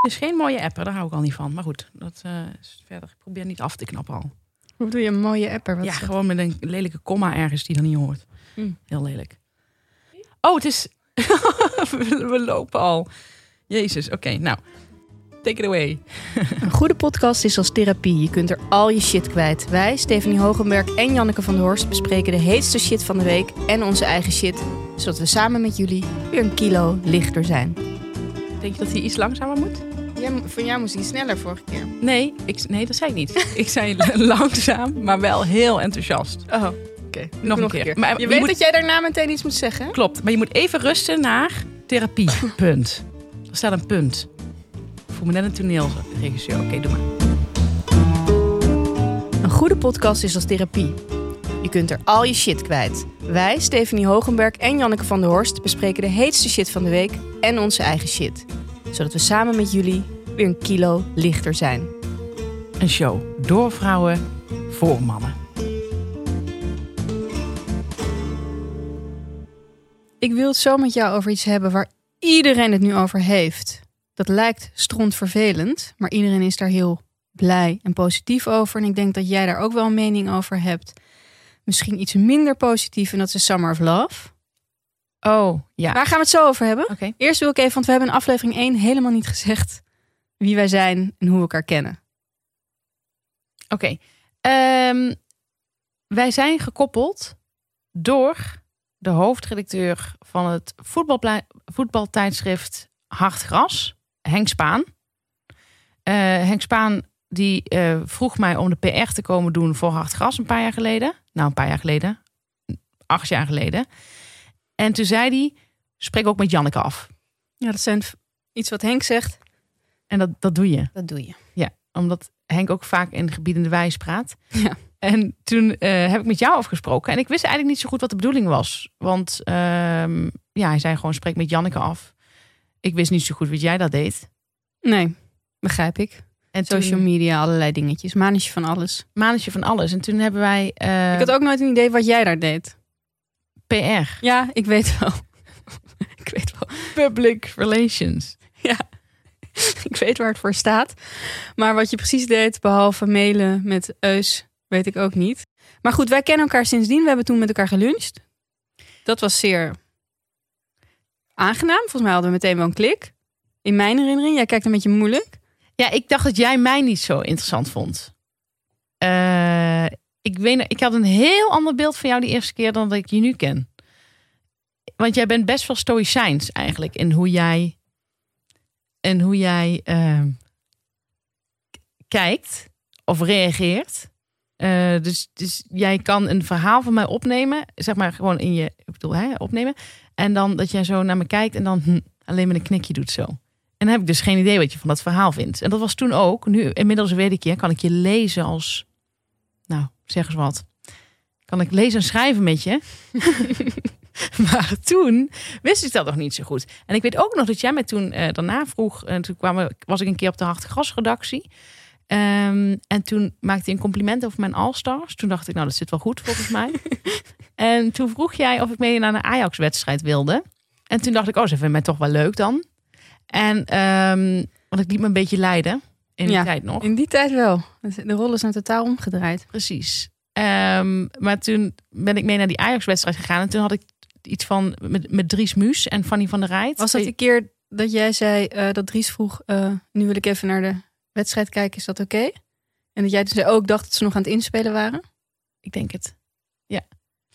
is geen mooie apper, daar hou ik al niet van. Maar goed, dat eh, is verder. Ik probeer niet af te knappen al. Hoe bedoel je, een mooie apper? Wat ja, gewoon met een lelijke komma ergens die dan niet hoort. Hm. Heel lelijk. Oh, het is... we, we lopen al. Jezus, oké, nou. Take it away. Een goede podcast is als therapie. Je kunt er al je shit kwijt. Wij, Stephanie Hogenberg en Janneke van der Horst, bespreken de heetste shit van de week en onze eigen shit. Zodat we samen met jullie weer een kilo lichter zijn. Denk je dat hij iets langzamer moet? Jij, van jou moest hij sneller vorige keer. Nee, ik, nee dat zei ik niet. ik zei langzaam, maar wel heel enthousiast. Oh, oké. Nog een keer. Maar je, je weet moet- dat jij daarna meteen iets moet zeggen? Klopt, maar je moet even rusten naar therapie. Punt. Er staat een punt. Ik voel me net een toneelregisseur. Oké, doe maar. Een goede podcast is als therapie. Je kunt er al je shit kwijt. Wij, Stephanie Hogenberg en Janneke van der Horst, bespreken de heetste shit van de week en onze eigen shit. Zodat we samen met jullie weer een kilo lichter zijn. Een show door vrouwen voor mannen. Ik wil het zo met jou over iets hebben waar iedereen het nu over heeft. Dat lijkt strontvervelend, maar iedereen is daar heel blij en positief over. En ik denk dat jij daar ook wel een mening over hebt. Misschien iets minder positief en dat is Summer of Love. Oh, ja. Waar gaan we het zo over hebben? Oké. Eerst wil ik even, want we hebben in aflevering 1 helemaal niet gezegd wie wij zijn en hoe we elkaar kennen. Oké. Ehm, wij zijn gekoppeld door de hoofdredacteur van het voetbaltijdschrift Hard Gras, Henk Spaan. Eh, Henk Spaan die eh, vroeg mij om de PR te komen doen voor Hard Gras een paar jaar geleden. Nou, een paar jaar geleden. Acht jaar geleden. En toen zei hij, spreek ook met Janneke af. Ja, dat zijn iets wat Henk zegt. En dat, dat doe je. Dat doe je. Ja, omdat Henk ook vaak in gebiedende wijs praat. Ja. En toen eh, heb ik met jou afgesproken. En ik wist eigenlijk niet zo goed wat de bedoeling was. Want ehm, ja, hij zei gewoon spreek met Janneke af. Ik wist niet zo goed wat jij dat deed. Nee, begrijp ik. En Social toen media, allerlei dingetjes. Manetje van alles. manetje van alles. En toen hebben wij eh, ik had ook nooit een idee wat jij daar deed. PR, Ja, ik weet wel. ik weet wel. Public Relations. Ik weet waar het voor staat. Maar wat je precies deed, behalve mailen met Eus, weet ik ook niet. Maar goed, wij kennen elkaar sindsdien. We hebben toen met elkaar geluncht. Dat was zeer aangenaam. Volgens mij hadden we meteen wel een klik. In mijn herinnering. Jij kijkt een beetje moeilijk. Ja, ik dacht dat jij mij niet zo interessant vond. Eh, ik, weet, ik had een heel ander beeld van jou die eerste keer dan dat ik je nu ken. Want jij bent best wel stoïcijns eigenlijk in hoe jij en hoe jij eh, k- kijkt of reageert. Eh, dus, dus jij kan een verhaal van mij opnemen, zeg maar gewoon in je, ik bedoel, hè, opnemen. En dan dat jij zo naar me kijkt en dan hm, alleen met een knikje doet zo. En dan heb ik dus geen idee wat je van dat verhaal vindt. En dat was toen ook. Nu, inmiddels weet ik je, kan ik je lezen als. Nou, zeg eens wat. Kan ik lezen en schrijven met je? maar toen wist ik dat nog niet zo goed. En ik weet ook nog dat jij mij toen eh, daarna vroeg. En toen kwamen, was ik een keer op de Hartgras-redactie. Ehm, en toen maakte hij een compliment over mijn All-Stars. Toen dacht ik, nou, dat zit wel goed volgens mij. en toen vroeg jij of ik mee naar een Ajax-wedstrijd wilde. En toen dacht ik, oh, ze vinden mij toch wel leuk dan. En ehm, want ik liet me een beetje leiden in die Ja. tijd nog. In die tijd wel. De rollen zijn totaal omgedraaid. Precies. Ehm, maar toen ben ik mee naar die Ajax-wedstrijd gegaan. En toen had ik iets van met, met Dries Muus en Fanny van der Rijt. Was dat die keer dat jij zei eh, dat Dries vroeg... eh, nu wil ik even naar de wedstrijd kijken, is dat oké? En dat jij oh, ik dacht dat ze nog aan het inspelen waren. Ik denk het.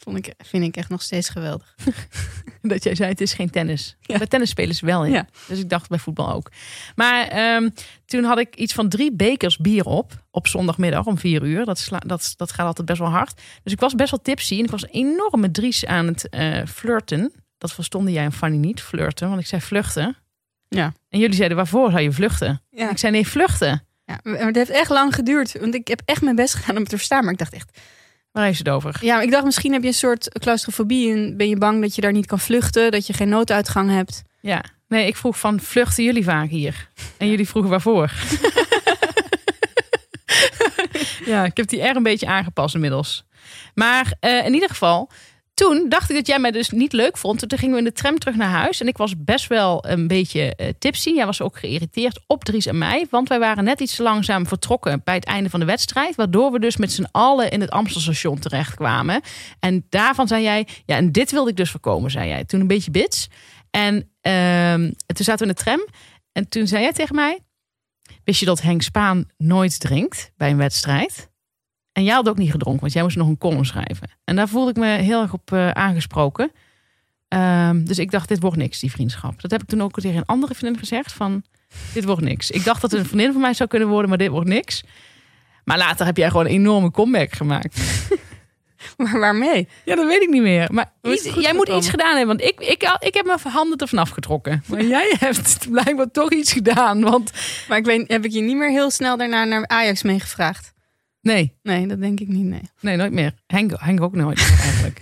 Vond ik, vind ik echt nog steeds geweldig. Dat jij zei, het is geen tennis. Ja. Bij tennis spelen ze wel in. Ja. Dus ik dacht bij voetbal ook. Maar ehm, toen had ik iets van drie bekers bier op. Op zondagmiddag om vier uur. Dat, sla, dat, dat gaat altijd best wel hard. Dus ik was best wel tipsy. En ik was enorm met Dries aan het eh, flirten. Dat verstonden jij en Fanny niet, flirten. Want ik zei vluchten. Ja. En jullie zeiden, waarvoor zou je vluchten? Ja. Ik zei, nee, vluchten. Ja, maar het heeft echt lang geduurd. Want ik heb echt mijn best gedaan om het te verstaan. Maar ik dacht echt... Waar heeft het over? Ja, maar ik dacht misschien heb je een soort claustrofobie. En ben je bang dat je daar niet kan vluchten. Dat je geen nooduitgang hebt. Ja, nee, ik vroeg van vluchten jullie vaak hier? En jullie vroegen waarvoor? ja, ik heb die R een beetje aangepast inmiddels. Maar eh, in ieder geval, toen dacht ik dat jij mij dus niet leuk vond. Toen gingen we in de tram terug naar huis. En ik was best wel een beetje uh, tipsy. Jij was ook geïrriteerd op Dries en mij. Want wij waren net iets te langzaam vertrokken bij het einde van de wedstrijd. Waardoor we dus met z'n allen in het Amstelstation terechtkwamen. En daarvan zei jij, ja, en dit wilde ik dus voorkomen, zei jij. Toen een beetje bits. En uh, toen zaten we in de tram. En toen zei jij tegen mij, wist je dat Henk Spaan nooit drinkt bij een wedstrijd? En jij had ook niet gedronken, want jij moest nog een column schrijven. En daar voelde ik me heel erg op uh, aangesproken. Um, dus ik dacht, dit wordt niks, die vriendschap. Dat heb ik toen ook tegen een andere vriendin gezegd. Van, dit wordt niks. Ik dacht dat het een vriendin van mij zou kunnen worden, maar dit wordt niks. Maar later heb jij gewoon een enorme comeback gemaakt. maar waarmee? Ja, dat weet ik niet meer. Maar iets, jij moet iets gedaan hebben. Want ik, ik, ik heb mijn handen ervan afgetrokken. Maar jij hebt blijkbaar toch iets gedaan. Want... Maar ik weet, heb ik je niet meer heel snel daarna naar Ajax meegevraagd? Nee. Nee, dat denk ik niet, nee. Nee, nooit meer. Henk, Henk ook nooit meer eigenlijk.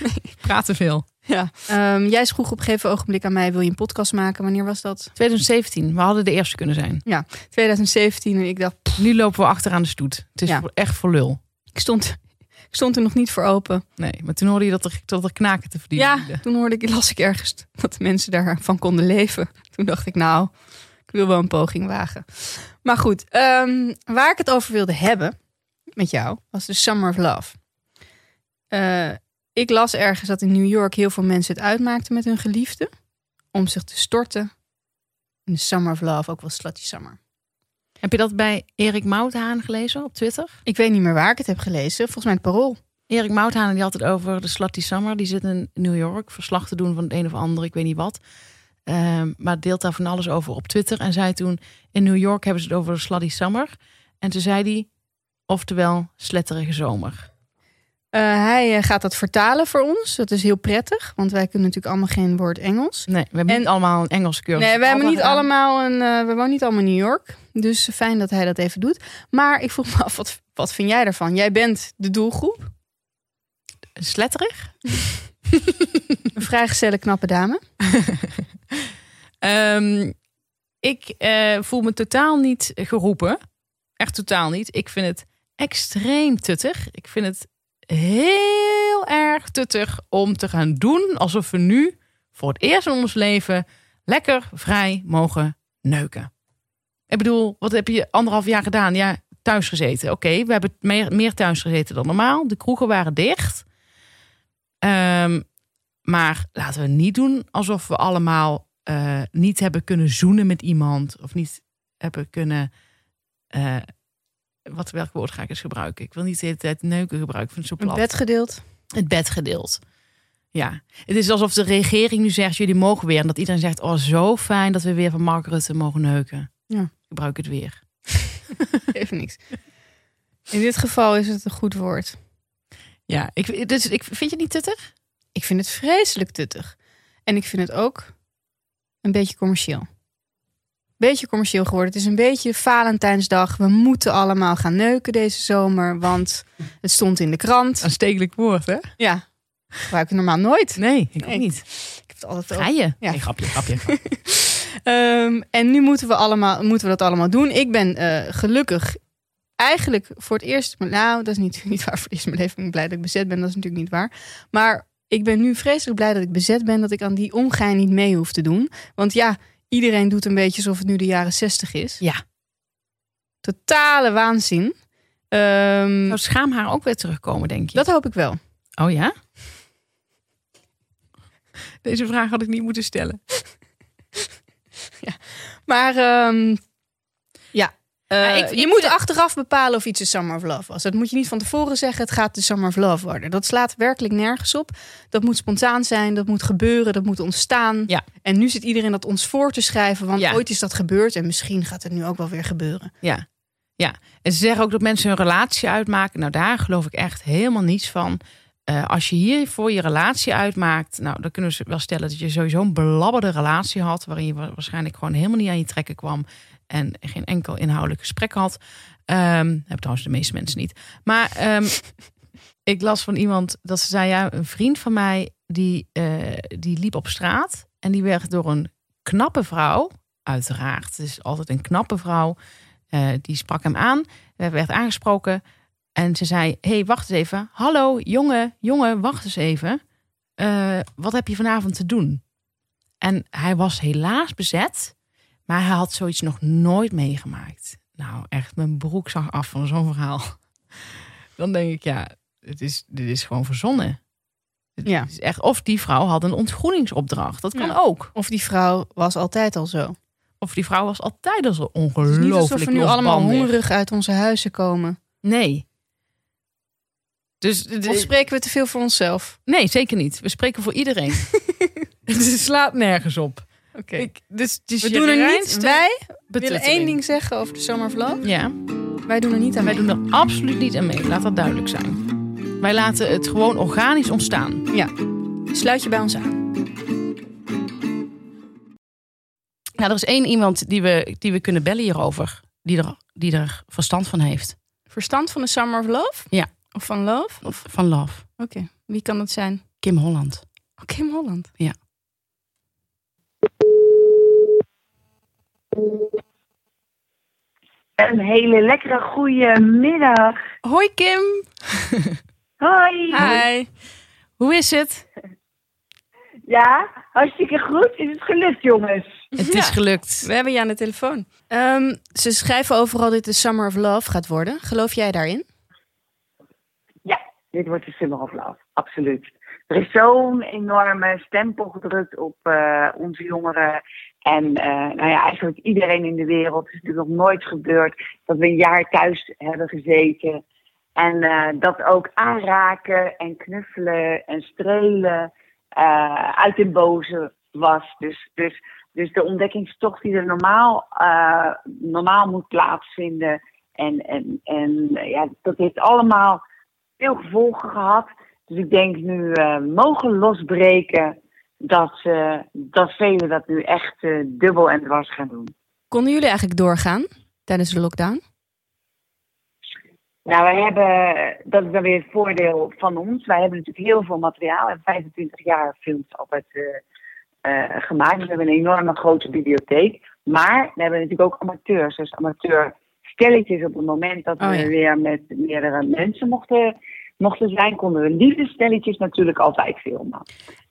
nee. Praat te veel. Ja. Um, jij vroeg op een gegeven ogenblik aan mij, wil je een podcast maken? Wanneer was dat? 2017. We hadden de eerste kunnen zijn. Ja, 2017. En ik dacht... Pff. Nu lopen we achteraan de stoet. Het is ja. echt voor lul. Ik stond, ik stond er nog niet voor open. Nee, maar toen hoorde je dat er, dat er knaken te verdienen. Ja, toen hoorde ik, las ik ergens dat de mensen daarvan konden leven. Toen dacht ik, nou, ik wil wel een poging wagen. Maar goed, um, waar ik het over wilde hebben met jou was de Summer of Love. Uh, ik las ergens dat in New York heel veel mensen het uitmaakten met hun geliefde. Om zich te storten in de Summer of Love, ook wel Slutty Summer. Heb je dat bij Erik Mouthaan gelezen op Twitter? Ik weet niet meer waar ik het heb gelezen. Volgens mij het parool. Erik Mouthaan die had het over de Slutty Summer. Die zit in New York verslag te doen van het een of ander, ik weet niet wat. Um, maar deelt daar van alles over op Twitter. En zei toen, in New York hebben ze het over de Summer. En toen zei hij, oftewel sletterige zomer. Uh, hij gaat dat vertalen voor ons. Dat is heel prettig, want wij kunnen natuurlijk allemaal geen woord Engels. Nee, we hebben en, niet allemaal een Engelse cursus. Nee, we hebben niet allemaal een. Uh, we wonen niet allemaal in New York. Dus fijn dat hij dat even doet. Maar ik vroeg me af, wat, wat vind jij daarvan? Jij bent de doelgroep. Sletterig? een vrijgezelle knappe dame. um, ik uh, voel me totaal niet geroepen. Echt totaal niet. Ik vind het extreem tuttig. Ik vind het heel erg tuttig om te gaan doen alsof we nu voor het eerst in ons leven lekker vrij mogen neuken. Ik bedoel, wat heb je anderhalf jaar gedaan? Ja, thuis gezeten. Oké, we hebben meer thuis gezeten dan normaal. De kroegen waren dicht. Um, maar laten we niet doen alsof we allemaal uh, niet hebben kunnen zoenen met iemand. Of niet hebben kunnen. Uh, wat, welk woord ga ik eens gebruiken? Ik wil niet de hele tijd neuken gebruiken. Van zo plat. Het bed gedeeld. Het bed gedeeld. Ja, het is alsof de regering nu zegt: jullie mogen weer. En dat iedereen zegt: oh, zo fijn dat we weer van Mark Rutte mogen neuken. Ja. Gebruik het weer. Even niks. In dit geval is het een goed woord. Ja, ik, dus, ik vind je het niet tuttig? Ik vind het vreselijk tuttig. En ik vind het ook een beetje commercieel. Beetje commercieel geworden. Het is een beetje Valentijnsdag. We moeten allemaal gaan neuken deze zomer, want het stond in de krant. Aanstekelijk woord, hè? Ja. Gebruik ik normaal nooit. Nee, ik ook niet. Ik heb het altijd Vrije. Ja. Nee, grapje, grapje. um, en nu moeten we, allemaal, moeten we dat allemaal doen. Ik ben uh, gelukkig eigenlijk voor het eerst... Nou, dat is niet, niet waar voor het eerst in mijn leven. Ik blij dat ik bezet ben. Dat is natuurlijk niet waar. Maar ik ben nu vreselijk blij dat ik bezet ben. Dat ik aan die omgein niet mee hoef te doen. Want ja, iedereen doet een beetje alsof het nu de jaren zestig is. Ja. Totale waanzin. Um, Zou schaamhaar ook weer terugkomen, denk je? Dat hoop ik wel. Oh ja? Deze vraag had ik niet moeten stellen. ja. Maar um, ja, uh, ik, je ik moet vind... achteraf bepalen of iets een Summer of Love was. Dat moet je niet van tevoren zeggen, het gaat de Summer of Love worden. Dat slaat werkelijk nergens op. Dat moet spontaan zijn, dat moet gebeuren, dat moet ontstaan. Ja. En nu zit iedereen dat ons voor te schrijven, want ja. ooit is dat gebeurd en misschien gaat het nu ook wel weer gebeuren. Ja. ja, en ze zeggen ook dat mensen hun relatie uitmaken. Nou, daar geloof ik echt helemaal niets van. Uh, als je hier voor je relatie uitmaakt, nou, dan kunnen we wel stellen dat je sowieso een belabberde relatie had, waarin je waarschijnlijk gewoon helemaal niet aan je trekken kwam en geen enkel inhoudelijk gesprek had. Um, heb trouwens de meeste mensen niet. Maar um, ik las van iemand dat ze zei: ja, een vriend van mij die, uh, die liep op straat en die werd door een knappe vrouw, uiteraard, het is altijd een knappe vrouw, uh, die sprak hem aan, werd aangesproken. En ze zei: hey, wacht eens even. Hallo, jongen, jongen, wacht eens even. Eh, wat heb je vanavond te doen? En hij was helaas bezet, maar hij had zoiets nog nooit meegemaakt. Nou, echt, mijn broek zag af van zo'n verhaal. Dan denk ik, ja, het is, dit is gewoon verzonnen. Het Ja. is echt, of die vrouw had een ontgroeningsopdracht. Dat kan Ja. ook. Of die vrouw was altijd al zo. Of die vrouw was altijd al zo Het is ongelooflijk niet alsof we nu allemaal hongerig uit onze huizen komen. Nee. Dus, de- Of spreken we te veel voor onszelf? nee, zeker niet. We spreken voor iedereen. Het slaat nergens op. Oké. Ik, dus, dus We doen er niet. Wij willen één ding zeggen over de Summer of Love. Ja, Wij doen er niet aan wij mee. doen er absoluut niet aan mee. Laat dat duidelijk zijn. Wij laten het gewoon organisch ontstaan. Sluit je bij ons aan. Nou, er is één iemand die we, die we kunnen bellen hierover. Die er, die er verstand van heeft. Verstand van de Summer of Love? Ja. Of van Love? Of... Van Love. Oké. Wie kan dat zijn? Kim Holland. Oh, Kim Holland. Een hele lekkere goede middag. Hoi Kim. Hoi. Hi. Hoe is het? Ja, hartstikke goed. Is het gelukt, jongens? Het Ja. is gelukt. We hebben je aan de telefoon. Ehm, ze schrijven overal dat dit de Summer of Love gaat worden. Geloof jij daarin? Ja, dit wordt de Summer of Love. Absoluut. Er is zo'n enorme stempel gedrukt op eh, onze jongeren. En eh, nou ja, eigenlijk iedereen in de wereld. Het is natuurlijk nog nooit gebeurd dat we een jaar thuis hebben gezeten. En eh, dat ook aanraken en knuffelen en strelen eh, uit den boze was. Dus, dus, dus de ontdekkingstocht die er normaal, normaal moet plaatsvinden. En, en, en ja, dat heeft allemaal veel gevolgen gehad. Dus ik denk nu mogen losbreken dat, eh, dat velen dat nu echt eh, dubbel en dwars gaan doen. Konden jullie eigenlijk doorgaan tijdens de lockdown? Nou, wij hebben, dat is dan weer het voordeel van ons. Wij hebben natuurlijk heel veel materiaal. We hebben 25 jaar films altijd eh, gemaakt. Dus we hebben een enorme grote bibliotheek. Maar we hebben natuurlijk ook amateurs. Dus amateur stelletjes op het moment dat Oh, we ja. weer met meerdere mensen mochten, mochten zijn, konden we liefdestelletjes natuurlijk altijd filmen.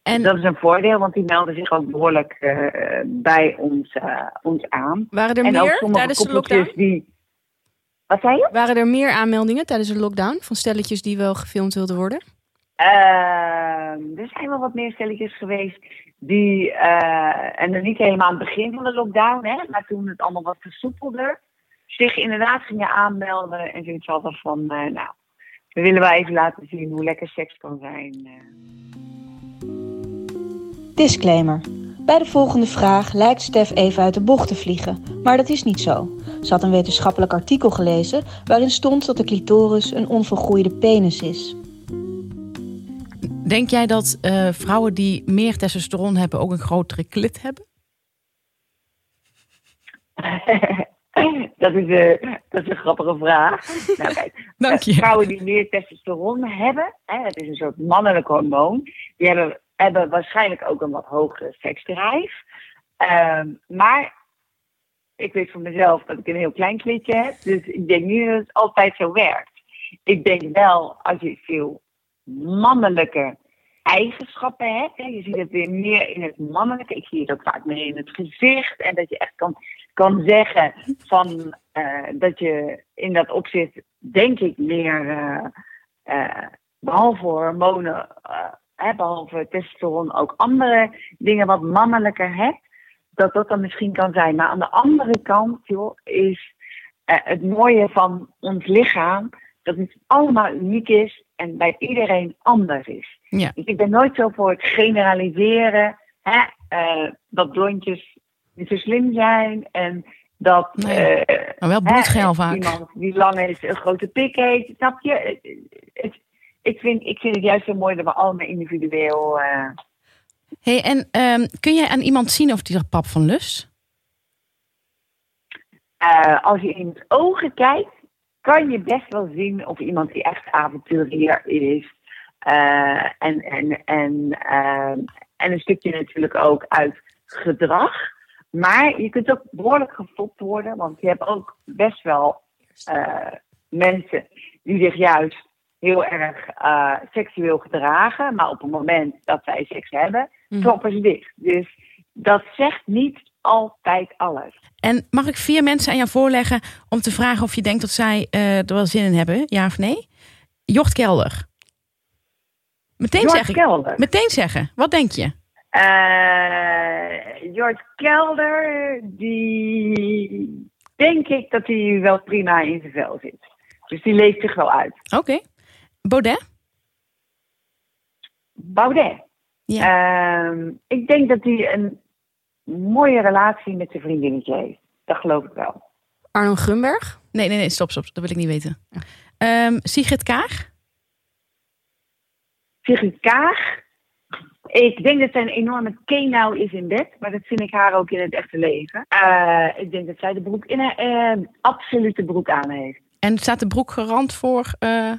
En Dat is een voordeel, want die melden zich ook behoorlijk eh, bij ons, eh, ons aan. Waren er en meer tijdens de lockdown? die... Wat zei je? Waren er meer aanmeldingen tijdens de lockdown van stelletjes die wel gefilmd wilden worden? Ehm, er zijn wel wat meer stelletjes geweest die, eh, en dan niet helemaal aan het begin van de lockdown, hè, maar toen het allemaal wat versoepelder, zich inderdaad gingen aanmelden en zoiets hadden van, nou, we willen wel even laten zien hoe lekker seks kan zijn. eh. Disclaimer. Bij de volgende vraag lijkt Stef even uit de bocht te vliegen, maar dat is niet zo. Ze had een wetenschappelijk artikel gelezen waarin stond dat de clitoris een onvolgroeide penis is. denk jij dat eh, vrouwen die meer testosteron hebben ook een grotere klit hebben? dat, is, eh, dat is een grappige vraag. nou, kijk, Dank je. Vrouwen die meer testosteron hebben, hè, het is een soort mannelijk hormoon, die hebben, hebben waarschijnlijk ook een wat hogere seksdrijf. Ehm, maar ik weet van mezelf dat ik een heel klein klitje heb, dus ik denk niet dat het altijd zo werkt. Ik denk wel, als je veel mannelijke eigenschappen hebt, je ziet het weer meer in het mannelijke, ik zie het ook vaak meer in het gezicht, en dat je echt kan, kan zeggen van, eh, dat je in dat opzicht, denk ik, meer, eh, eh, behalve hormonen, eh, behalve testosteron, ook andere dingen wat mannelijker hebt, dat dat dan misschien kan zijn. Maar aan de andere kant, joh, is het mooie van ons lichaam, dat het allemaal uniek is en bij iedereen anders is. Ja. Dus ik ben nooit zo voor het generaliseren, hè, eh, dat blondjes niet zo slim zijn en dat Nee. eh, Maar wel bloedgeil vaak. Iemand die lang is, een grote pik heeft. Snap je? Het- ik, vind, ik vind het juist zo mooi dat we allemaal individueel. eh, Hey, en ehm, kun jij aan iemand zien of die er pap van lust? als je in het ogen kijkt, kan je best wel zien of iemand die echt avonturier is. Eh, en, en, en, ehm, en een stukje natuurlijk ook uit gedrag. Maar je kunt ook behoorlijk gefopt worden, want je hebt ook best wel eh, mensen die zich juist heel erg eh, seksueel gedragen. Maar op het moment dat zij seks hebben, Mhm. kloppen ze dicht. Dus dat zegt niet altijd alles. En mag ik vier mensen aan jou voorleggen om te vragen of je denkt dat zij eh, er wel zin in hebben, ja of nee? Jocht Kelder. Meteen George zeggen. Kelder. Meteen zeggen. Wat denk je? George Kelder, die denk ik dat hij wel prima in zijn vel zit. Dus die leeft zich wel uit. Oké. Baudet? Baudet. Ehm, ik denk dat hij een mooie relatie met zijn vriendinnetje heeft. Dat geloof ik wel. Arno Grunberg? Nee, nee, nee, stop, stop. Dat wil ik niet weten. Ehm, Sigrid Kaag? Sigrid Kaag. Ik denk dat zij een enorme kenau is in bed. Maar dat vind ik haar ook in het echte leven. Eh, ik denk dat zij de broek in een eh, absolute broek aan heeft. En staat de broek garant voor eh,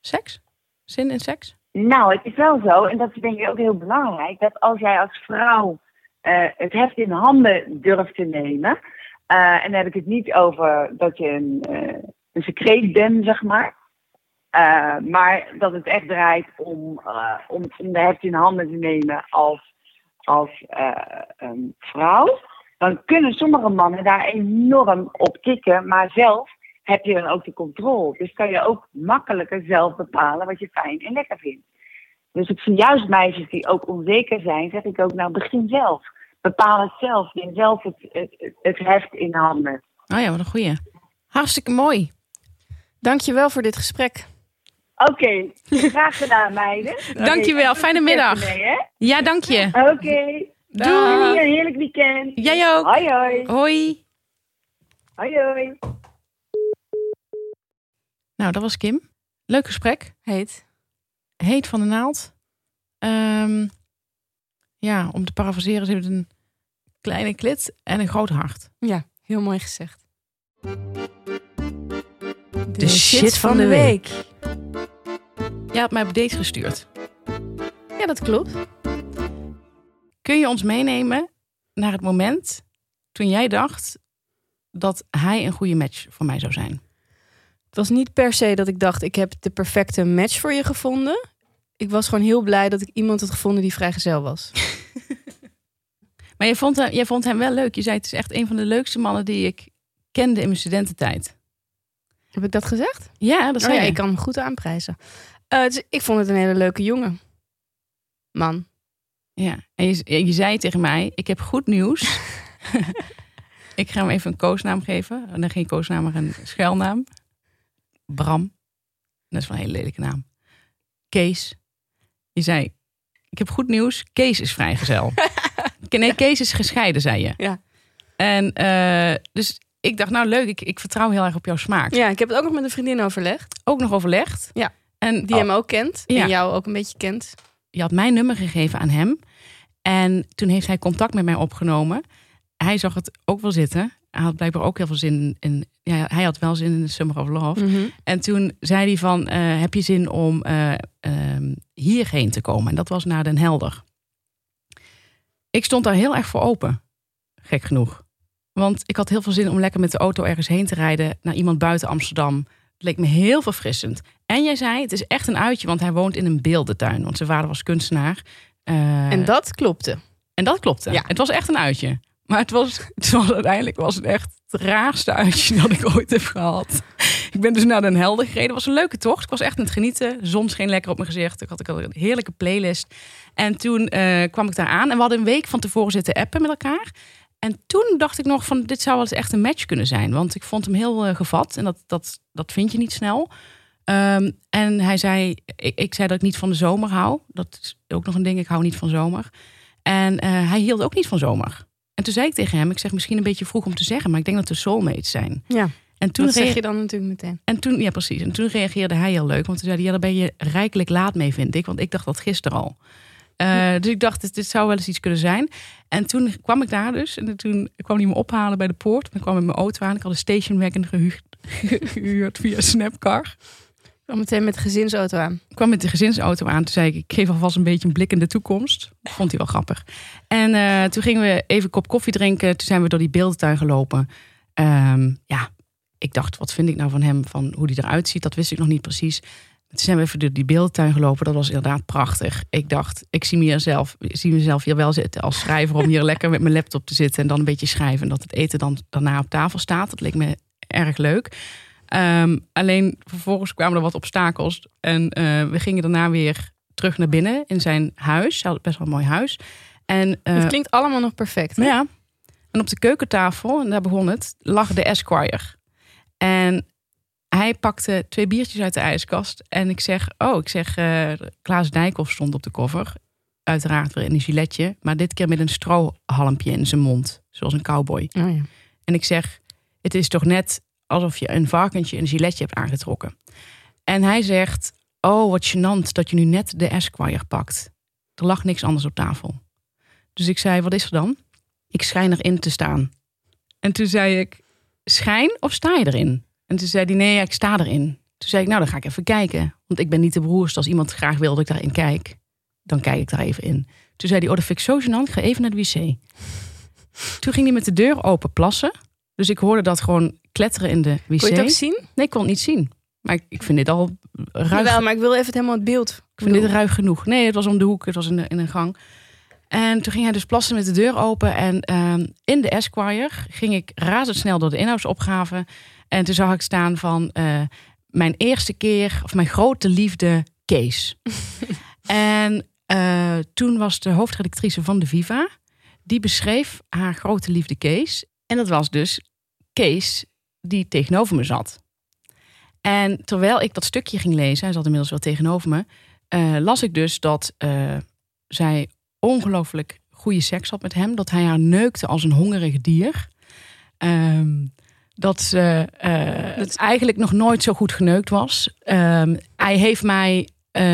seks? Zin in seks? Nou, het is wel zo, en dat is denk ik ook heel belangrijk, dat als jij als vrouw eh, het heft in handen durft te nemen, eh, en dan heb ik het niet over dat je een, eh, een secreet bent, zeg maar, maar dat het echt draait om, om, om de heft in handen te nemen als, als een vrouw, dan kunnen sommige mannen daar enorm op tikken, maar zelf heb je dan ook de controle. Dus kan je ook makkelijker zelf bepalen wat je fijn en lekker vindt. Dus ik zie juist meisjes die ook onzeker zijn, zeg ik ook, nou begin zelf. Bepaal het zelf. Neem zelf het, het, het heft in handen. Oh ja, wat een goeie. Hartstikke mooi. Dankjewel voor dit gesprek. Oké, graag gedaan meiden. Dankjewel, Oké, fijne middag. Mee, hè? Ja, dank je. Oké, Dag. doei, een heerlijk weekend. Jij ook. Hoi hoi. Hoi. Hoi hoi. Nou, dat was Kim. Leuk gesprek. Heet. Heet van de naald. Ehm, ja, om te parafraseren, ze heeft een kleine klit en een groot hart. Ja, heel mooi gezegd. De shit van de week. Jij had mij op date gestuurd. Ja, dat klopt. Kun je ons meenemen naar het moment toen jij dacht dat hij een goede match voor mij zou zijn? Het was niet per se dat ik dacht, ik heb de perfecte match voor je gevonden. Ik was gewoon heel blij dat ik iemand had gevonden die vrijgezel was. Maar jij vond, hem, jij vond hem wel leuk. Je zei het is echt een van de leukste mannen die ik kende in mijn studententijd. Heb ik dat gezegd? Ja, dat Oh zei ja, je. ik kan hem goed aanprijzen. Eh, dus ik vond het een hele leuke jongen. Man. Ja, en je, je zei tegen mij, ik heb goed nieuws. ik ga hem even een koosnaam geven. En dan geen koosnaam, maar een schuilnaam. Bram. Dat is wel een hele lelijke naam. Kees. Je zei, ik heb goed nieuws. Kees is vrijgezel. nee, Kees is gescheiden, zei je. Ja. En eh, dus ik dacht, nou leuk, ik, ik vertrouw heel erg op jouw smaak. Ja, ik heb het ook nog met een vriendin overlegd. Ook nog overlegd. Ja. En Die oh, hem ook kent. Ja. En jou ook een beetje kent. je had mijn nummer gegeven aan hem. En toen heeft hij contact met mij opgenomen. Hij zag het ook wel zitten. Hij had blijkbaar ook heel veel zin in. Ja, hij had wel zin in de Summer of Love. Mhm. En toen zei hij van, eh, heb je zin om eh, ehm, hierheen te komen? En dat was naar Den Helder. Ik stond daar heel erg voor open. Gek genoeg. Want ik had heel veel zin om lekker met de auto ergens heen te rijden. Naar iemand buiten Amsterdam. Het leek me heel verfrissend. En jij zei, het is echt een uitje. Want hij woont in een beeldentuin. Want zijn vader was kunstenaar. Eh, En dat klopte. en dat klopte. Ja. Het was echt een uitje. Maar het was, het was uiteindelijk was het echt het raarste uitje dat ik ooit heb gehad. Ik ben dus naar Den Helder gereden. Het was een leuke tocht. Ik was echt aan het genieten. De zon scheen lekker op mijn gezicht. Ik had, ik had een heerlijke playlist. En toen eh, kwam ik daar aan. En we hadden een week van tevoren zitten appen met elkaar. En toen dacht ik nog van dit zou wel eens echt een match kunnen zijn. Want ik vond hem heel eh, gevat. En dat, dat, dat vind je niet snel. Ehm, en hij zei, ik, zei dat ik niet van de zomer hou. Dat is ook nog een ding. Ik hou niet van zomer. En eh, hij hield ook niet van zomer. En toen zei ik tegen hem, ik zeg misschien een beetje vroeg om te zeggen, maar ik denk dat we soulmates zijn. Ja, En toen, dat zeg je dan natuurlijk meteen. en toen, ja precies. En toen reageerde hij heel leuk, want toen zei hij, ja, daar ben je rijkelijk laat mee, vind ik. Want ik dacht dat gisteren al. Eh, Dus ik dacht, dit, dit zou wel eens iets kunnen zijn. En toen kwam ik daar dus. En toen kwam hij me ophalen bij de poort. En ik kwam met mijn auto aan. Ik had een station wagon gehuurd, gehuurd via Snapcar. Dan meteen met de gezinsauto aan. Ik kwam met de gezinsauto aan. Toen zei ik, ik geef alvast een beetje een blik in de toekomst. Vond hij wel grappig. En eh, toen gingen we even kop koffie drinken. Toen zijn we door die beeldentuin gelopen. Ehm, ja, ik dacht, wat vind ik nou van hem, van hoe hij eruit ziet, dat wist ik nog niet precies. Toen zijn we even door die beeldtuin gelopen. Dat was inderdaad prachtig. Ik dacht, ik zie, mezelf, ik zie mezelf hier wel zitten als schrijver... om hier lekker met mijn laptop te zitten en dan een beetje schrijven. En dat het eten dan daarna op tafel staat. Dat leek me erg leuk. Ehm, alleen vervolgens kwamen er wat obstakels. En eh, we gingen daarna weer terug naar binnen in zijn huis. Hij had best wel een mooi huis. En, eh, Het klinkt allemaal nog perfect. hè? ja. En op de keukentafel, en daar begon het, lag de Esquire. En hij pakte twee biertjes uit de ijskast. En ik zeg, oh, ik zeg, eh Klaas Dijkhoff stond op de cover. Uiteraard weer in een giletje. Maar dit keer met een strohalmpje in zijn mond. Zoals een cowboy. Oh, ja. En ik zeg, het is toch net alsof je een varkentje een giletje hebt aangetrokken. En hij zegt, oh wat gênant dat je nu net de Esquire pakt. Er lag niks anders op tafel. Dus ik zei, wat is er dan? Ik schijn erin te staan. En toen zei ik, schijn of sta je erin? En toen zei hij, nee, ik sta erin. Toen zei ik, nou dan ga ik even kijken. Want ik ben niet de beroerste als iemand graag wil dat ik daarin kijk. Dan kijk ik daar even in. Toen zei hij, oh dat vind ik zo gênant, ga even naar de wc. Toen ging hij met de deur open plassen. Dus ik hoorde dat gewoon kletteren in de wc. Kon je het ook zien? Nee, ik kon het niet zien. Maar ik, ik vind dit al ruig. Jawel, maar ik wil even het helemaal het beeld. Ik vind dit ruig genoeg. Nee, het was om de hoek. Het was in, de, in een gang. En toen ging hij dus plassen met de deur open. En ehm, in de Esquire ging ik razendsnel door de inhoudsopgave. En toen zag ik staan van eh, mijn eerste keer, of mijn grote liefde, Kees. en eh, toen was de hoofdredactrice van de Viva. Die beschreef haar grote liefde Kees. En dat was dus Kees die tegenover me zat. En terwijl ik dat stukje ging lezen, hij zat inmiddels wel tegenover me, eh, las ik dus dat eh, zij ongelooflijk goede seks had met hem. Dat hij haar neukte als een hongerig dier. Ehm, dat ze eh, eigenlijk nog nooit zo goed geneukt was. Ehm, hij heeft mij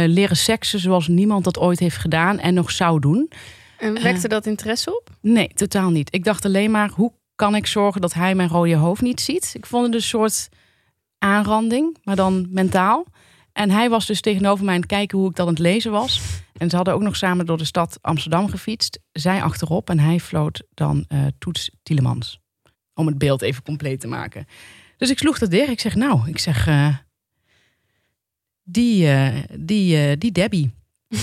leren seksen zoals niemand dat ooit heeft gedaan en nog zou doen. En wekte dat interesse op? Nee, totaal niet. Ik dacht alleen maar, hoe kan ik zorgen dat hij mijn rode hoofd niet ziet? Ik vond het een soort aanranding, maar dan mentaal. En hij was dus tegenover mij aan het kijken hoe ik dat aan het lezen was. En ze hadden ook nog samen door de stad Amsterdam gefietst. Zij achterop en hij floot dan eh, Toets Tielemans. Om het beeld even compleet te maken. Dus ik sloeg dat dicht. Ik zeg, nou, ik zeg, eh, die, eh, die, die Debbie.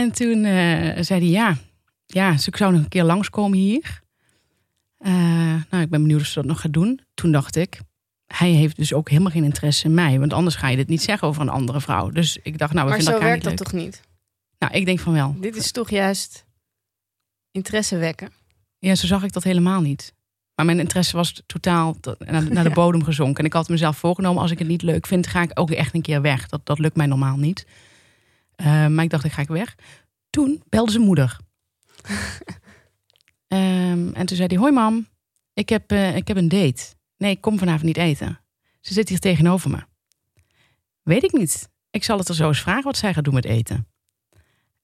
en toen zei hij, ja, ja, dus ik zou nog een keer langskomen hier. Eh, nou, ik ben benieuwd of ze dat nog gaat doen. Toen dacht ik, hij heeft dus ook helemaal geen interesse in mij. Want anders ga je dit niet zeggen over een andere vrouw. Dus ik dacht, nou, we maar vinden zo werkt dat leuk. toch niet? Nou, ik denk van wel. Dit is toch juist interesse wekken. Ja, zo zag ik dat helemaal niet. Maar mijn interesse was totaal tot- naar, naar de bodem gezonken. En ik had mezelf voorgenomen, als ik het niet leuk vind, ga ik ook echt een keer weg. Dat, dat lukt mij normaal niet. Eh, maar ik dacht, ik ga ik weg. Toen belde zijn moeder. Ehm, en toen zei hij, hoi mam, ik heb, eh, ik heb een date. Nee, ik kom vanavond niet eten. Ze zit hier tegenover me. Weet ik niet. Ik zal het er zo eens vragen wat zij gaat doen met eten.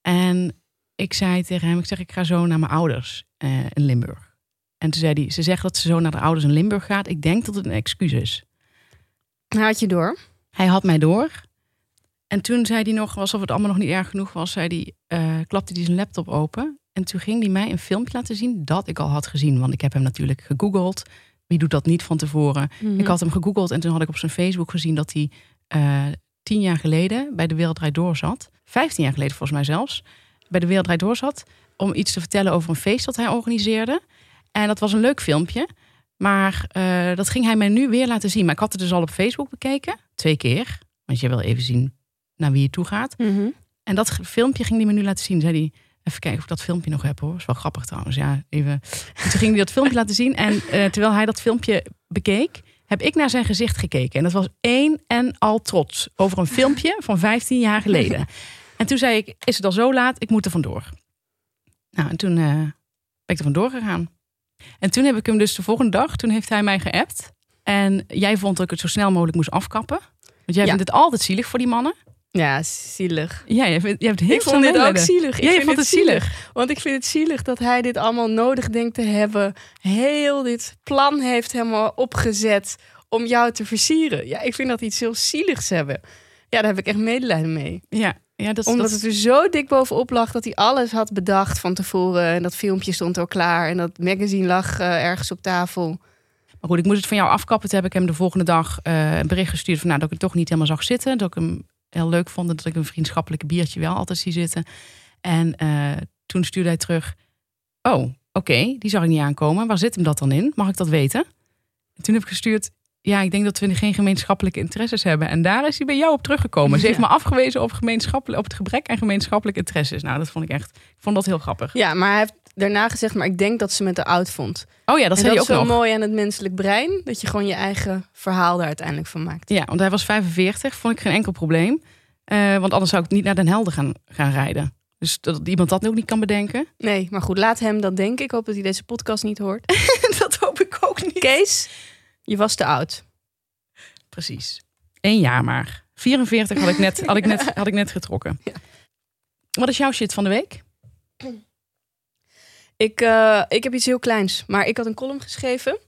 En ik zei tegen hem, ik zeg, ik ga zo naar mijn ouders eh, in Limburg. En toen zei hij, ze zegt dat ze zo naar de ouders in Limburg gaat. Ik denk dat het een excuus is. Had je door? Hij had mij door. En toen zei hij nog, alsof het allemaal nog niet erg genoeg was, zei hij, eh, klapte hij zijn laptop open. En toen ging hij mij een filmpje laten zien dat ik al had gezien. Want ik heb hem natuurlijk gegoogeld. Wie doet dat niet van tevoren? Mhm. Ik had hem gegoogeld en toen had ik op zijn Facebook gezien dat hij eh, tien jaar geleden bij de Wereld Door zat. Vijftien jaar geleden volgens mij zelfs. Bij de Wereld Door zat. Om iets te vertellen over een feest dat hij organiseerde. En dat was een leuk filmpje. Maar eh, dat ging hij mij nu weer laten zien. Maar ik had het dus al op Facebook bekeken. Twee keer. Want je wil even zien naar wie je toe gaat. Mhm. En dat filmpje ging hij me nu laten zien. Zei hij, even kijken of ik dat filmpje nog heb hoor. is wel grappig trouwens. Ja, even. En toen ging hij dat filmpje laten zien. En eh, terwijl hij dat filmpje bekeek, heb ik naar zijn gezicht gekeken. En dat was één en al trots over een filmpje van 15 jaar geleden. En toen zei ik, is het al zo laat? Ik moet er vandoor. Nou, en toen eh, ben ik er vandoor gegaan. En toen heb ik hem dus de volgende dag, toen heeft hij mij geappt. En jij vond dat ik het zo snel mogelijk moest afkappen. Want jij Ja. vindt het altijd zielig voor die mannen. Ja, zielig. Ja, jij, vindt, jij hebt heel Ik veel vond dit ook zielig. Ik Ja, je vond het zielig. Want ik vind het zielig dat hij dit allemaal nodig denkt te hebben. Heel dit plan heeft helemaal opgezet om jou te versieren. Ja, ik vind dat iets heel zieligs hebben. Ja, daar heb ik echt medelijden mee. Ja, ja dat, Omdat dat, het er zo dik bovenop lag dat hij alles had bedacht van tevoren. En dat filmpje stond al klaar. En dat magazine lag eh, ergens op tafel. Maar goed, ik moest het van jou afkappen. Toen heb ik hem de volgende dag eh, een bericht gestuurd van nou, dat ik het toch niet helemaal zag zitten. Dat ik hem heel leuk vond dat ik een vriendschappelijke biertje wel altijd zie zitten. En eh, toen stuurde hij terug. Oh, oké, die zag ik niet aankomen. Waar zit hem dat dan in? Mag ik dat weten? En toen heb ik gestuurd. Ja, ik denk dat we geen gemeenschappelijke interesses hebben. En daar is hij bij jou op teruggekomen. Ze heeft Ja. me afgewezen op, gemeenschappelijk, op het gebrek aan gemeenschappelijke interesses. Nou, dat vond ik echt. Ik vond dat heel grappig. Ja, maar hij heeft daarna gezegd, maar ik denk dat ze me te oud vond. Oh ja, dat en zei dat hij is ook zo nog. mooi aan het menselijk brein, dat je gewoon je eigen verhaal daar uiteindelijk van maakt. Ja, want hij was 45, vond ik geen enkel probleem. Eh, want anders zou ik niet naar Den Helder gaan, gaan rijden. Dus dat iemand dat ook niet kan bedenken. Nee, maar goed, laat hem dat denken. Ik hoop dat hij deze podcast niet hoort. dat hoop ik ook niet. Kees, je was te oud. Precies. Eén jaar maar. 44 had ik net, had ik net, had ik net getrokken. Ja. Wat is jouw shit van de week? Ik, eh, ik heb iets heel kleins, maar ik had een column geschreven.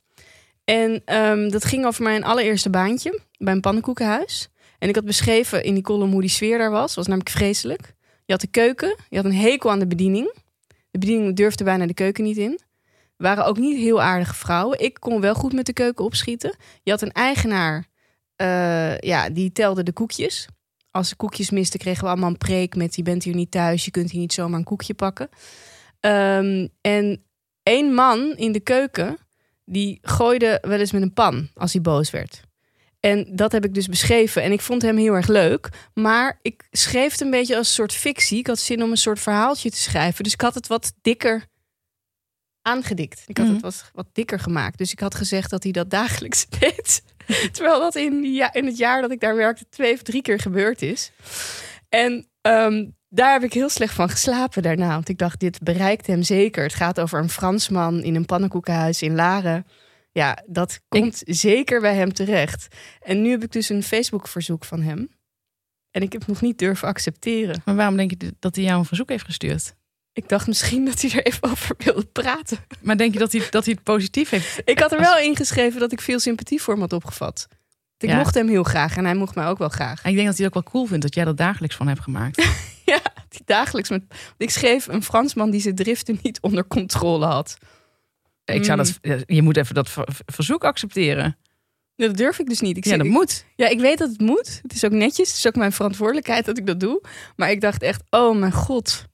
En ehm, dat ging over mijn allereerste baantje bij een pannenkoekenhuis. En ik had beschreven in die column hoe die sfeer daar was. was namelijk vreselijk. Je had de keuken, je had een hekel aan de bediening. De bediening durfde bijna de keuken niet in. Waren ook niet heel aardige vrouwen. Ik kon wel goed met de keuken opschieten. Je had een eigenaar, eh, ja, die telde de koekjes. Als de koekjes misten, kregen we allemaal een preek met... je bent hier niet thuis, je kunt hier niet zomaar een koekje pakken. Ehm, en één man in de keuken, die gooide wel eens met een pan als hij boos werd. En dat heb ik dus beschreven. En ik vond hem heel erg leuk. Maar ik schreef het een beetje als een soort fictie. Ik had zin om een soort verhaaltje te schrijven. Dus ik had het wat dikker aangedikt. Ik had Mhm. het wat, wat dikker gemaakt. Dus ik had gezegd dat hij dat dagelijks deed. Terwijl dat in, ja, in het jaar dat ik daar werkte twee of drie keer gebeurd is. En ehm, daar heb ik heel slecht van geslapen daarna. Want ik dacht, dit bereikt hem zeker. Het gaat over een Fransman in een pannenkoekenhuis in Laren. Ja, dat komt zeker bij hem terecht. En nu heb ik dus een Facebook-verzoek van hem. En ik heb het nog niet durven accepteren. Maar waarom denk je dat hij jou een verzoek heeft gestuurd? Ik dacht misschien dat hij er even over wilde praten. Maar denk je dat hij, dat hij het positief heeft? Ik had er wel ingeschreven dat ik veel sympathie voor hem had opgevat. Ik Ja. mocht hem heel graag en hij mocht mij ook wel graag. En ik denk dat hij het ook wel cool vindt dat jij dat dagelijks van hebt gemaakt. Ja, die dagelijks met. Ik schreef een Fransman die zijn driften niet onder controle had. Ik zou dat, je moet even dat ver- verzoek accepteren. Ja, dat durf ik dus niet. Ik Ja, zeg- dat moet. Ja, ik weet dat het moet. Het is ook netjes. Het is ook mijn verantwoordelijkheid dat ik dat doe. Maar ik dacht echt, oh mijn god.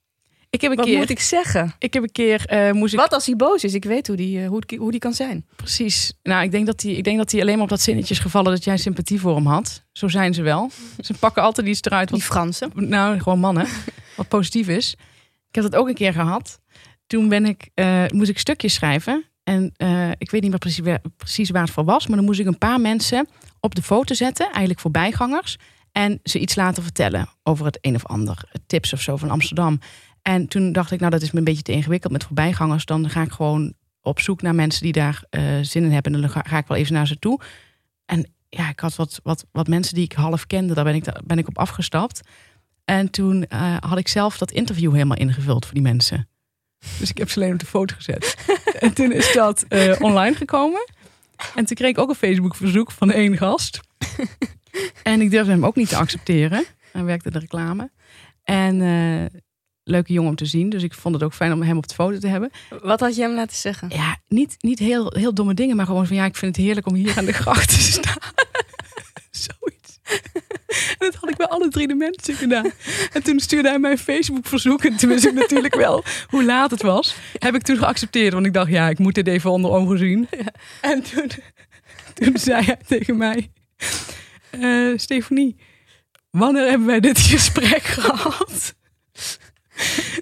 Ik heb een Wat keer, moet ik zeggen? ik heb een keer eh, moest ik Wat als hij boos is? Ik weet hoe die, eh, hoe, die- hoe die kan zijn. precies. Nou, ik denk dat hij, ik denk dat hij alleen maar op dat zinnetje is gevallen dat jij sympathie voor hem had. Zo zijn ze wel. Ze pakken altijd iets eruit wat Die Fransen. nou, gewoon mannen, wat positief is. Ik heb dat ook een keer gehad. Toen ben ik, eh, moest ik stukjes schrijven. En ik weet niet meer precies, waar- precies waar het voor was. Maar dan moest ik een paar mensen op de foto zetten. Eigenlijk voorbijgangers. En ze iets laten vertellen over het een of ander. Tips of zo van Amsterdam. En toen dacht ik, nou dat is me een beetje te ingewikkeld met voorbijgangers. Dan ga ik gewoon op zoek naar mensen die daar eh, zin in hebben. En dan ga, ik wel even naar ze toe. En ja, ik had wat, wat, wat mensen die ik half kende. Daar ben ik, daar ben ik op afgestapt. En toen eh, had ik zelf dat interview helemaal ingevuld voor die mensen. Dus ik heb ze alleen op de foto gezet. en toen is dat eh, online gekomen. En toen kreeg ik ook een Facebook verzoek van één gast. en ik durfde hem ook niet te accepteren. Hij werkte de reclame. En leuke jongen om te zien. Dus ik vond het ook fijn om hem op de foto te hebben. Wat had je hem laten zeggen? Ja, niet, niet heel, heel domme dingen, maar gewoon van ja, ik vind het heerlijk om hier aan de gracht te staan. Zoiets. En dat had ik bij alle drie de mensen gedaan. En toen stuurde hij mij een Facebook verzoek. En toen wist ik natuurlijk wel hoe laat het was. Heb ik toen geaccepteerd, want ik dacht ja, ik moet dit even onder ogen zien. En toen, toen zei hij tegen mij, eh Stefanie, wanneer hebben wij dit gesprek gehad?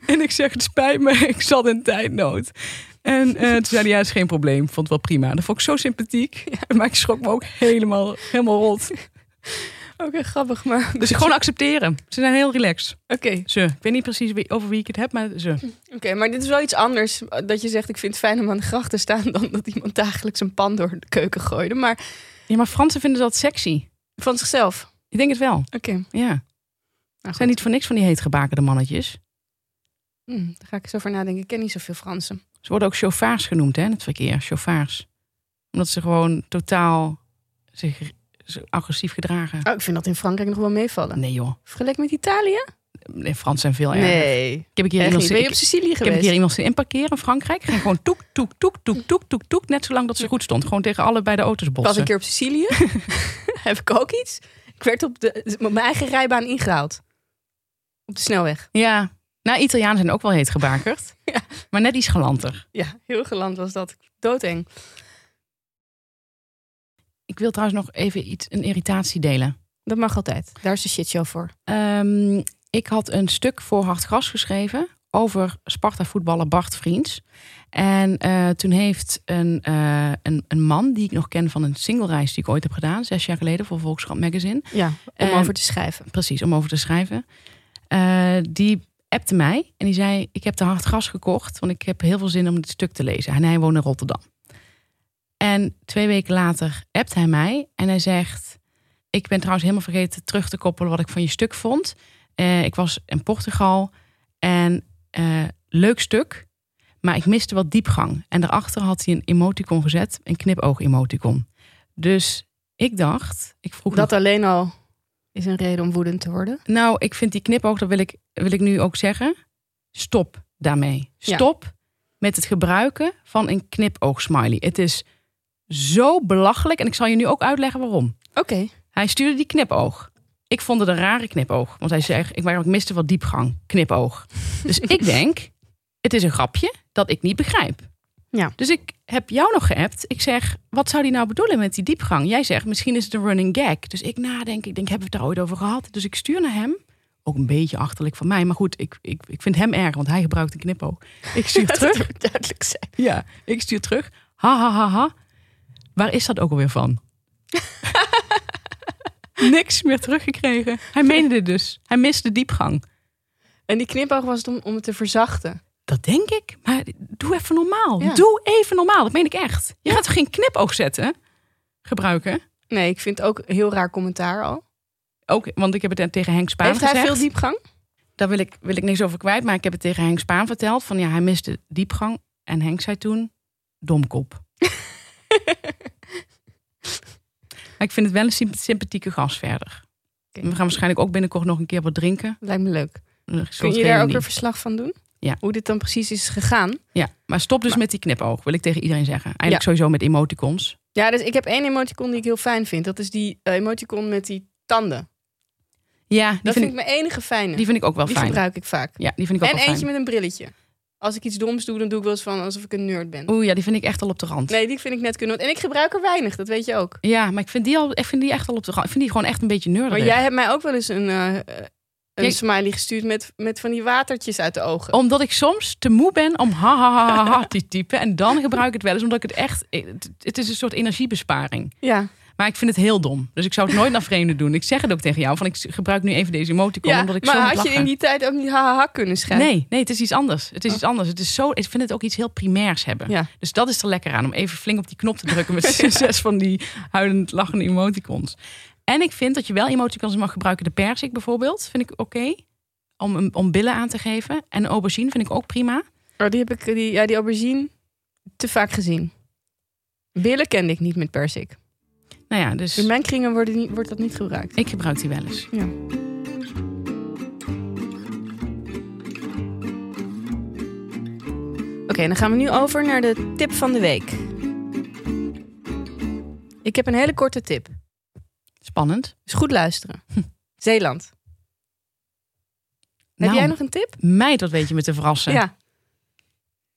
En ik zeg, het spijt me, ik zat in tijdnood. En eh, toen zei hij, ja, is geen probleem. Vond het wel prima. Dat vond ik zo sympathiek. Maar ik schrok me ook helemaal, helemaal rot. Oké, grappig, maar... Dus gewoon accepteren. Ze zijn heel relaxed. Oké, Ze. Ik weet niet precies wie, over wie ik het heb, maar ze. Oké, maar dit is wel iets anders. eh, Dat je zegt, ik vind het fijn om aan de gracht te staan... dan dat iemand dagelijks een pan door de keuken gooide. Maar Ja, maar Fransen vinden dat sexy. van zichzelf. Ik denk het wel. Oké. Ja. Nou. Zijn niet voor niks van die heetgebakerde mannetjes. Hm, daar ga ik eens over nadenken. Ik ken niet zoveel Fransen. Ze worden ook chauffeurs genoemd, hè, in het verkeer. Chauffeurs. Omdat ze gewoon totaal zich agressief gedragen. Oh, ik vind dat in Frankrijk nog wel meevallen. Nee joh. Vergeleken met Italië? Nee, Frans zijn veel erger. Nee. Ik heb Echt iemand. Ben je op Sicilië Ik heb geweest? keer iemand zien inparkeren in Frankrijk. Ging gewoon toek, toek, toek, toek, toek, toek, toek. Net zolang dat ze goed stond. Gewoon tegen allebei de auto's Ik was botsen. een keer op Sicilië. Heb ik ook iets. Ik werd op, de, op mijn eigen rijbaan ingehaald. Op de snelweg. Ja. Nou, Italianen zijn ook wel heet gebakerd. Ja. Maar net iets galanter. Ja, heel geland was dat. Doodeng. Ik wil trouwens nog even iets, een irritatie delen. Dat mag altijd. Daar is de shitshow voor. Ehm, ik had een stuk voor Hard Gras geschreven over Sparta-voetballer Bart Vriends. En eh, toen heeft een, eh, een, een man die ik nog ken van een singlereis die ik ooit heb gedaan, zes jaar geleden voor Volkskrant Magazine. Ja, om over te schrijven. Precies, om over te schrijven. Eh, die appte mij en die zei: Ik heb te hard gas gekocht, want ik heb heel veel zin om dit stuk te lezen. En hij woont in Rotterdam. En twee weken later appt hij mij en hij zegt: Ik ben trouwens helemaal vergeten terug te koppelen wat ik van je stuk vond. Eh, ik was in Portugal en eh, leuk stuk, maar ik miste wat diepgang. En daarachter had hij een emoticon gezet, een knipoog-emoticon. Dus ik dacht, ik vroeg nog- Dat alleen al is een reden om woedend te worden. nou, ik vind die knipoog, dat wil ik, wil ik nu ook zeggen. Stop daarmee. Ja. Stop met het gebruiken van een knipoog-smiley. Het is zo belachelijk. En ik zal je nu ook uitleggen waarom. Oké. Hij stuurde die knipoog. Ik vond het een rare knipoog. Want hij zei, ik, ik miste wat diepgang. Knipoog. Dus ik denk, het is een grapje dat ik niet begrijp. Ja. Dus ik heb jou nog geappt. Ik zeg, wat zou die nou bedoelen met die diepgang? Jij zegt, misschien is het een running gag. Dus ik nadenk, ik denk, hebben we het daar ooit over gehad? Dus ik stuur naar hem. Ook een beetje achterlijk van mij. Maar goed, ik, ik, ik vind hem erg, want hij gebruikt een knipoog. Ik stuur terug. Dat duidelijk zijn. Ja, ik stuur terug. Ha, ha, ha, ha. Waar is dat ook alweer van? Niks meer teruggekregen. Hij meende dit dus. Hij miste diepgang. En die knipoog was het om, om het te verzachten. Dat denk ik. Maar doe even normaal. Ja. Doe even normaal. Dat meen ik echt. Je gaat toch geen knipoog zetten? Gebruiken? Nee, ik vind het ook heel raar commentaar al. Ook, want ik heb het tegen Henk Spaan Heeft gezegd. hij veel diepgang? Daar wil ik, wil ik niks over kwijt. Maar ik heb het tegen Henk Spaan verteld. Van ja, hij miste diepgang. En Henk zei toen, domkop. maar ik vind het wel een symp- sympathieke gast verder. We gaan waarschijnlijk ook binnenkort nog een keer wat drinken. Lijkt me leuk. Kun je daar ook weer verslag van doen? Ja. Hoe dit dan precies is gegaan? Ja, maar stop dus Maar- met die knipoog, wil ik tegen iedereen zeggen. Eigenlijk sowieso met emoticons. Ja, dus ik heb één emoticon die ik heel fijn vind. Dat is die eh, emoticon met die tanden. Ja, die, Dat vind, ik mijn enige fijne. die vind ik ook wel Die fijn. gebruik ik vaak. Ja, die vind ik ook En wel eentje fijn. met een brilletje. Als ik iets doms doe, dan doe ik wel eens van alsof ik een nerd ben. Oeh, ja, die vind ik echt al op de rand. Nee, die vind ik net kunnen. En ik gebruik er weinig, dat weet je ook. Ja, maar ik vind, die al, ik vind die echt al op de rand. Ik vind die gewoon echt een beetje Maar nerdig. jij hebt mij ook wel eens een, eh, een Kijk- smiley gestuurd met, met van die watertjes uit de ogen. Omdat ik soms te moe ben om ha ha ha ha, ha te typen. En dan gebruik ik het wel eens, omdat ik het echt... Het, is een soort energiebesparing. Ja, Maar ik vind het heel dom. Dus ik zou het nooit naar vreemden doen. Ik zeg het ook tegen jou, van ik gebruik nu even deze emoticon, ja omdat ik maar zo had je in die tijd ook niet hahaha kunnen schrijven? Nee, nee, het is iets anders. Het is Oh. iets anders. Het is zo, ik vind het ook iets heel primairs hebben. Ja. Dus dat is er lekker aan, om even flink op die knop te drukken met zes van die huilend lachende emoticons. En ik vind dat je wel emoticons mag gebruiken. De persik bijvoorbeeld, vind ik oké. om, om billen aan te geven. En aubergine vind ik ook prima. Oh, die heb ik, die, ja, die aubergine, te vaak gezien. Billen kende ik niet met persik. Nou ja, dus In mijn kringen worden niet, wordt dat niet gebruikt. ik gebruik die wel eens. Ja. Oké, dan gaan we nu over naar de tip van de week. Ik heb een hele korte tip. Spannend. Dus goed luisteren. Zeeland. Heb Nou, jij nog een tip? Meid, wat weet je me te verrassen. Ja.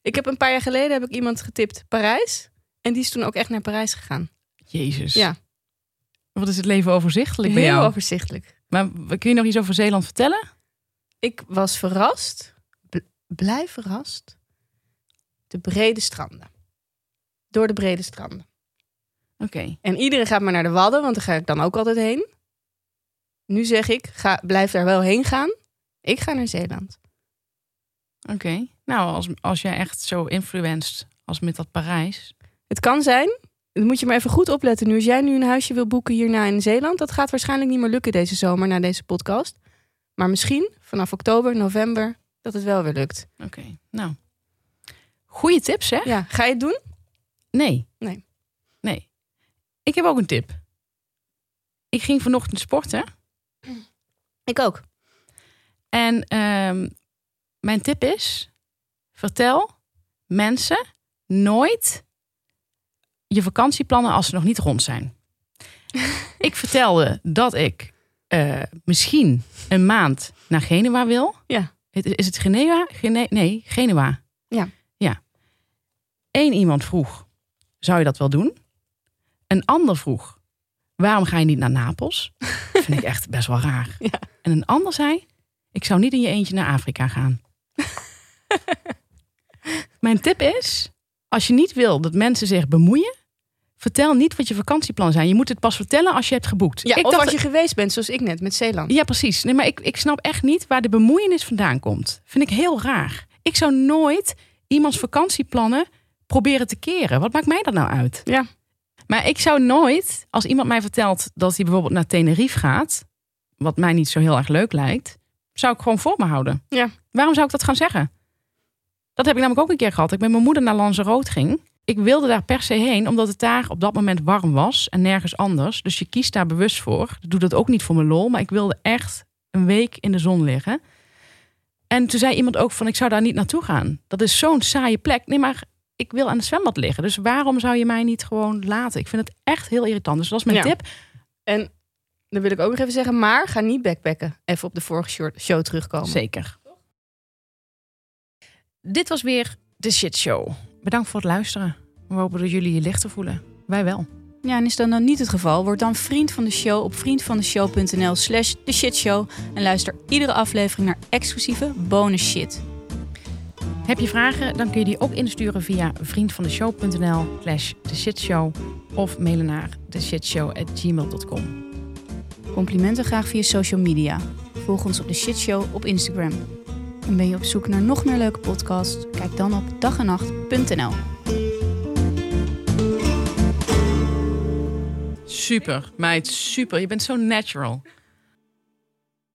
Ik heb een paar jaar geleden heb ik iemand getipt Parijs. En die is toen ook echt naar Parijs gegaan. Jezus. Ja. Wat is het leven overzichtelijk bij Heel jou? overzichtelijk. Maar kun je nog iets over Zeeland vertellen? Ik was verrast. bl- blij verrast. De brede stranden. Door de brede stranden. Oké. En iedereen gaat maar naar de Wadden, want daar ga ik dan ook altijd heen. Nu zeg ik, ga, blijf daar wel heen gaan. Ik ga naar Zeeland. Oké. Nou, als, als jij echt zo influenced als met dat Parijs. Het kan zijn, dan moet je maar even goed opletten nu. Als jij nu een huisje wil boeken hierna in Zeeland, dat gaat waarschijnlijk niet meer lukken deze zomer na deze podcast. Maar misschien vanaf oktober, november, dat het wel weer lukt. Oké. Nou. Goeie tips, hè? Ja, ga je het doen? Nee. Nee. Nee. Ik heb ook een tip. Ik ging vanochtend sporten. Ik ook. En ehm, mijn tip is: vertel mensen nooit je vakantieplannen als ze nog niet rond zijn. ik vertelde dat ik eh, misschien een maand naar Genua wil. Ja. Is het Genua? Gene nee, Genua. Ja. Ja. Eén iemand vroeg, zou je dat wel doen? Een ander vroeg, waarom ga je niet naar Napels? Dat vind ik echt best wel raar. Ja. En een ander zei, ik zou niet in je eentje naar Afrika gaan. Mijn tip is, als je niet wil dat mensen zich bemoeien, vertel niet wat je vakantieplannen zijn. Je moet het pas vertellen als je hebt geboekt. Ja, ik of dacht- als je geweest bent, zoals ik net met Zeeland. ja, precies. Nee, maar ik, ik snap echt niet waar de bemoeienis vandaan komt. Vind ik heel raar. Ik zou nooit iemands vakantieplannen proberen te keren. Wat maakt mij dat nou uit? Ja. Maar ik zou nooit, als iemand mij vertelt dat hij bijvoorbeeld naar Tenerife gaat, wat mij niet zo heel erg leuk lijkt, zou ik gewoon voor me houden. Ja. Waarom zou ik dat gaan zeggen? Dat heb ik namelijk ook een keer gehad. Ik met mijn moeder naar Lanzarote ging. Ik wilde daar per se heen, omdat het daar op dat moment warm was en nergens anders. Dus je kiest daar bewust voor. Ik doe dat ook niet voor mijn lol, maar ik wilde echt een week in de zon liggen. En toen zei iemand ook van, ik zou daar niet naartoe gaan. Dat is zo'n saaie plek. Nee, maar ik wil aan het zwembad liggen. Dus waarom zou je mij niet gewoon laten? Ik vind het echt heel irritant. Dus dat is mijn Ja. tip. En dan wil ik ook nog even zeggen, maar ga niet backpacken. Even op de vorige show terugkomen. Zeker. Dit was weer de Shit Show. Bedankt voor het luisteren. We hopen dat jullie je lichter voelen. Wij wel. Ja, en is dat dan niet het geval? Word dan vriend van de show op vriendvandeshow.nl slash de shitshow. En luister iedere aflevering naar exclusieve bonus shit. Heb je vragen, dan kun je die ook insturen via vriendvandeshow.nl slash de shitshow of mailen naar theshitshow.gmail.com. Complimenten graag via social media. Volg ons op de shitshow op Instagram. En ben je op zoek naar nog meer leuke podcasts? Kijk dan op dagennacht.nl. Super, meid, super. Je bent zo natural.